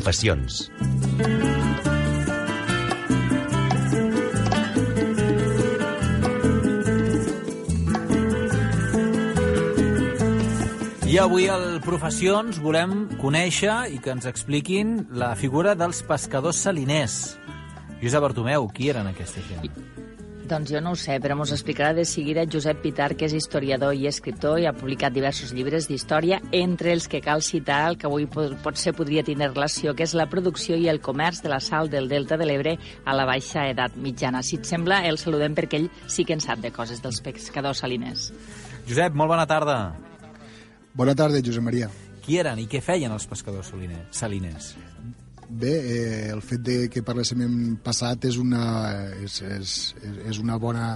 Professions. I avui al Professions volem conèixer i que ens expliquin la figura dels pescadors saliners. Josep Bartomeu, qui eren aquesta gent? Doncs jo no ho sé, però mos explicarà de seguida Josep Pitar, que és historiador i escriptor i ha publicat diversos llibres d'història, entre els que cal citar el que avui potser podria tenir relació, que és la producció i el comerç de la sal del Delta de l'Ebre a la baixa edat mitjana. Si et sembla, el saludem perquè ell sí que en sap de coses dels pescadors saliners. Josep, molt bona tarda. Bona tarda, Josep Maria. Qui eren i què feien els pescadors saliners? Bé, eh, el fet de que parléssim en passat és una, és, és, és una bona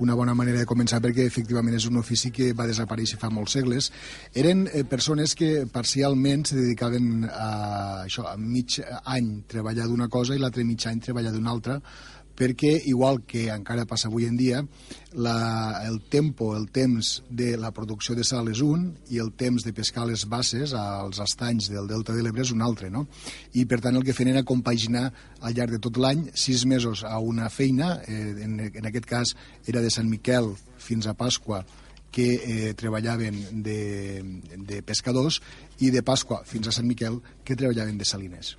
una bona manera de començar perquè efectivament és un ofici que va desaparèixer fa molts segles. Eren eh, persones que parcialment se dedicaven a això, a mig any treballar d'una cosa i l'altre mig any treballar d'una altra, perquè, igual que encara passa avui en dia, la, el tempo, el temps de la producció de sal és un i el temps de pescar les basses als estanys del Delta de l'Ebre és un altre, no? I, per tant, el que feien era compaginar al llarg de tot l'any sis mesos a una feina, eh, en, en aquest cas era de Sant Miquel fins a Pasqua, que eh, treballaven de, de pescadors i de Pasqua fins a Sant Miquel que treballaven de saliners.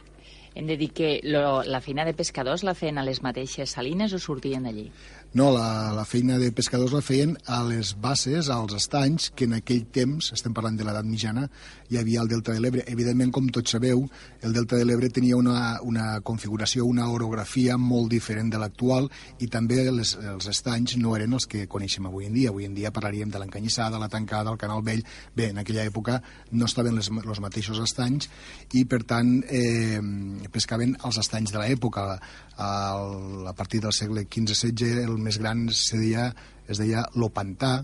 Hem de dir que lo, la feina de pescadors la feien a les mateixes salines o sortien d'allí? No, la, la feina de pescadors la feien a les bases, als estanys, que en aquell temps, estem parlant de l'edat mitjana, hi havia el Delta de l'Ebre. Evidentment, com tots sabeu, el Delta de l'Ebre tenia una, una configuració, una orografia molt diferent de l'actual i també les, els estanys no eren els que coneixem avui en dia. Avui en dia parlaríem de l'encanyissada, la tancada, el canal vell... Bé, en aquella època no estaven els, mateixos estanys i, per tant, eh, pescaven els estanys de l'època. A partir del segle XV-XVI el més gran es deia, es deia L'Opantà,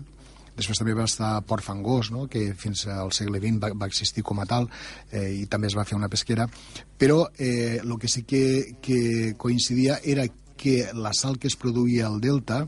Després també va estar Port Fangós, no? que fins al segle XX va, va existir com a tal, eh, i també es va fer una pesquera. Però eh, el que sí que, que coincidia era que la sal que es produïa al delta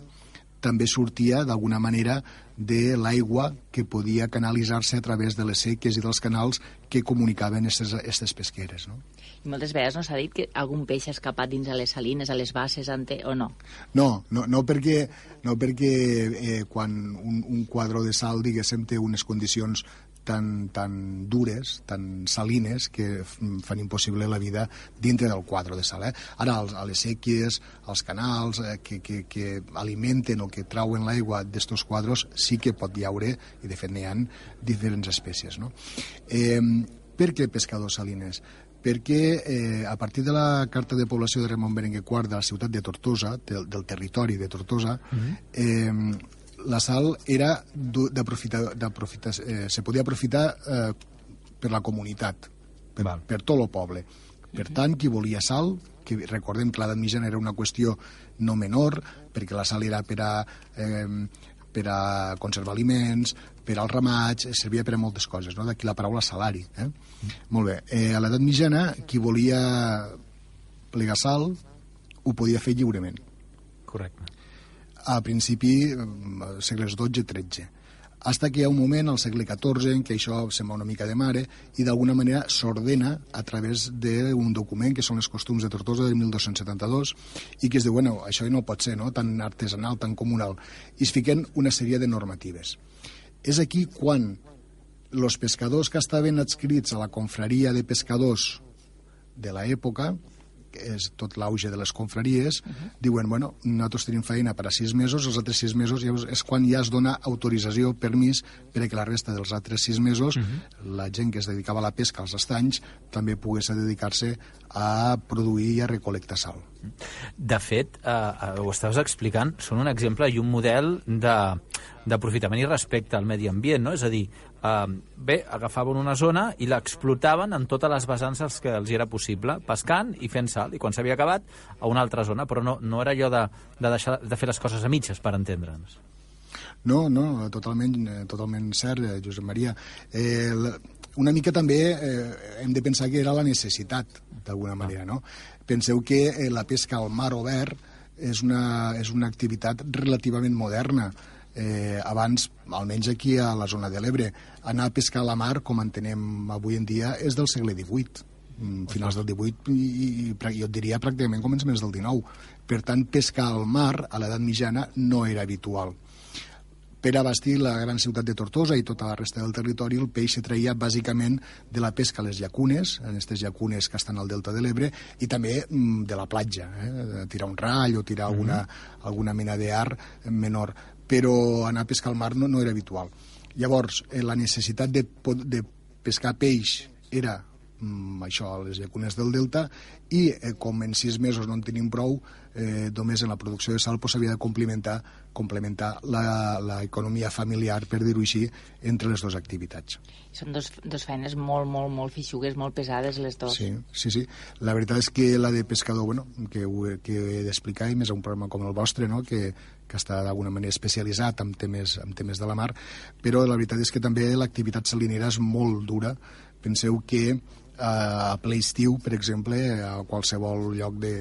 també sortia d'alguna manera de l'aigua que podia canalitzar-se a través de les seques i dels canals que comunicaven aquestes pesqueres. No? I moltes vegades no s'ha dit que algun peix ha escapat dins a les salines, a les bases, ante, o no? No, no, no perquè, no perquè eh, quan un, un quadre de sal, diguéssim, té unes condicions tan, tan dures, tan salines, que fan impossible la vida dintre del quadre de sal. Eh? Ara, als, a les sèquies, als canals eh, que, que, que alimenten o que trauen l'aigua d'estos quadres, sí que pot llaure, i de fet n'hi ha diferents espècies. No? Eh, per què pescadors salines? perquè eh, a partir de la carta de població de Ramon Berenguer IV de la ciutat de Tortosa, del, del territori de Tortosa, uh -huh. eh, la sal era d'aprofitar, eh, se podia aprofitar eh, per la comunitat, per, Val. per tot el poble. Per tant, qui volia sal, que recordem que l'edat mitjana era una qüestió no menor, perquè la sal era per a, eh, per a conservar aliments, per al ramatge, servia per a moltes coses, no? d'aquí la paraula salari. Eh? Mm. Molt bé. Eh, a l'edat mitjana, qui volia plegar sal ho podia fer lliurement. Correcte a principi segles XII-XIII hasta que hi ha un moment, al segle XIV, en què això se'n va una mica de mare i d'alguna manera s'ordena a través d'un document que són els costums de Tortosa de 1272 i que es diu, bueno, això no pot ser no? tan artesanal, tan comunal i es fiquen una sèrie de normatives. És aquí quan els pescadors que estaven adscrits a la confraria de pescadors de l'època és tot l'auge de les confraries, uh -huh. diuen, bueno, nosaltres tenim feina per a sis mesos, els altres sis mesos és quan ja es dona autorització, permís, per a que la resta dels altres sis mesos uh -huh. la gent que es dedicava a la pesca als estanys també pogués dedicar-se a produir i a recolectar sal. De fet, eh, eh, ho estaves explicant, són un exemple i un model d'aprofitament i respecte al medi ambient, no? És a dir, eh, bé, agafaven una zona i l'explotaven en totes les vessants que els era possible, pescant i fent sal, i quan s'havia acabat, a una altra zona, però no, no era allò de, de, deixar, de fer les coses a mitges, per entendre'ns. No, no, totalment, eh, totalment cert, eh, Josep Maria. Eh, una mica també eh, hem de pensar que era la necessitat, d'alguna manera, no? Penseu que eh, la pesca al mar obert és una, és una activitat relativament moderna eh, abans, almenys aquí a la zona de l'Ebre, anar a pescar a la mar, com entenem avui en dia, és del segle XVIII. mm, finals del 18 i, i, i jo et diria pràcticament començaments del 19. Per tant, pescar al mar a l'edat mitjana no era habitual. Per abastir la gran ciutat de Tortosa i tota la resta del territori, el peix se traia bàsicament de la pesca a les llacunes, en aquestes llacunes que estan al delta de l'Ebre, i també mm, de la platja, eh? tirar un rall o tirar alguna, mm. alguna mena d'art menor. Però anar a pescar al mar no, no era habitual. Llavors, eh, la necessitat de, de pescar peix era això, a les llacunes del delta, i eh, com en sis mesos no en tenim prou, eh, només en la producció de sal s'havia de complementar, complementar l'economia familiar, per dir-ho així, entre les dues activitats. Són dos, dos feines molt, molt, molt feixugues, molt pesades, les dues. Sí, sí, sí. La veritat és que la de pescador, bueno, que, ho, que he d'explicar, i més a un programa com el vostre, no?, que, que està d'alguna manera especialitzat en temes, en temes de la mar, però la veritat és que també l'activitat salinera és molt dura. Penseu que a ple estiu, per exemple, a qualsevol lloc de,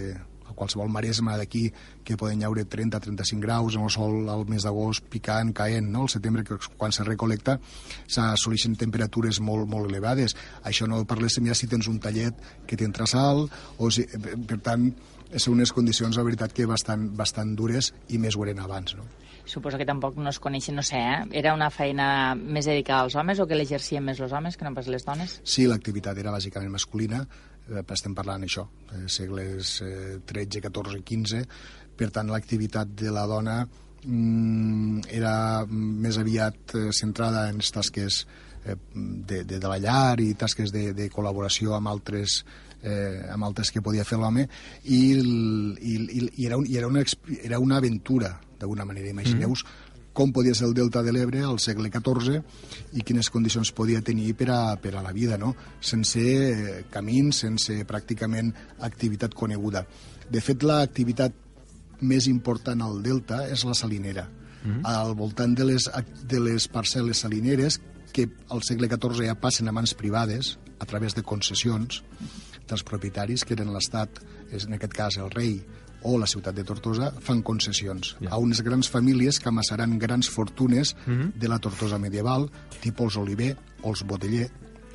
a qualsevol maresma d'aquí que poden haure 30-35 graus en el sol al mes d'agost picant, caent, no? al setembre que quan se recolecta s'assoleixen temperatures molt, molt elevades això no parléssim ja si tens un tallet que t'entra sal o si, per tant són unes condicions, la veritat, que bastant, bastant dures i més ho eren abans, no? Suposo que tampoc no es coneixen, no sé, eh? Era una feina més dedicada als homes o que l'exercien més els homes que no pas les dones? Sí, l'activitat era bàsicament masculina, eh, estem parlant això, eh, segles eh, 13, 14 i 15, per tant l'activitat de la dona mm, era més aviat eh, centrada en tasques de, de, de la llar i tasques de, de col·laboració amb altres eh, amb altres que podia fer l'home i, i, i, era, un, i era, una, era una aventura d'alguna manera, imagineu-vos mm com podia ser el delta de l'Ebre al segle XIV i quines condicions podia tenir per a, per a la vida, no? sense eh, camins, sense pràcticament activitat coneguda. De fet, l'activitat més important al delta és la salinera. Mm -hmm. Al voltant de les, de les parcel·les salineres, que al segle XIV ja passen a mans privades, a través de concessions, dels propietaris, que eren l'Estat, en aquest cas el rei, o la ciutat de Tortosa, fan concessions yeah. a unes grans famílies que amassaran grans fortunes mm -hmm. de la Tortosa medieval, tipus Oliver o els Boteller,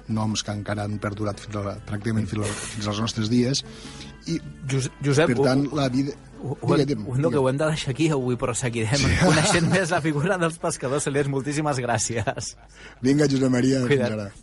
noms que encara han perdurat fins a, pràcticament fins, a, fins als nostres dies. I, Josep, per tant, la vida... Ho, ho, no, que ho hem de deixar aquí avui, però seguirem coneixent més la figura dels pescadors celers. Moltíssimes gràcies. Vinga, Josep Maria. Cuida't.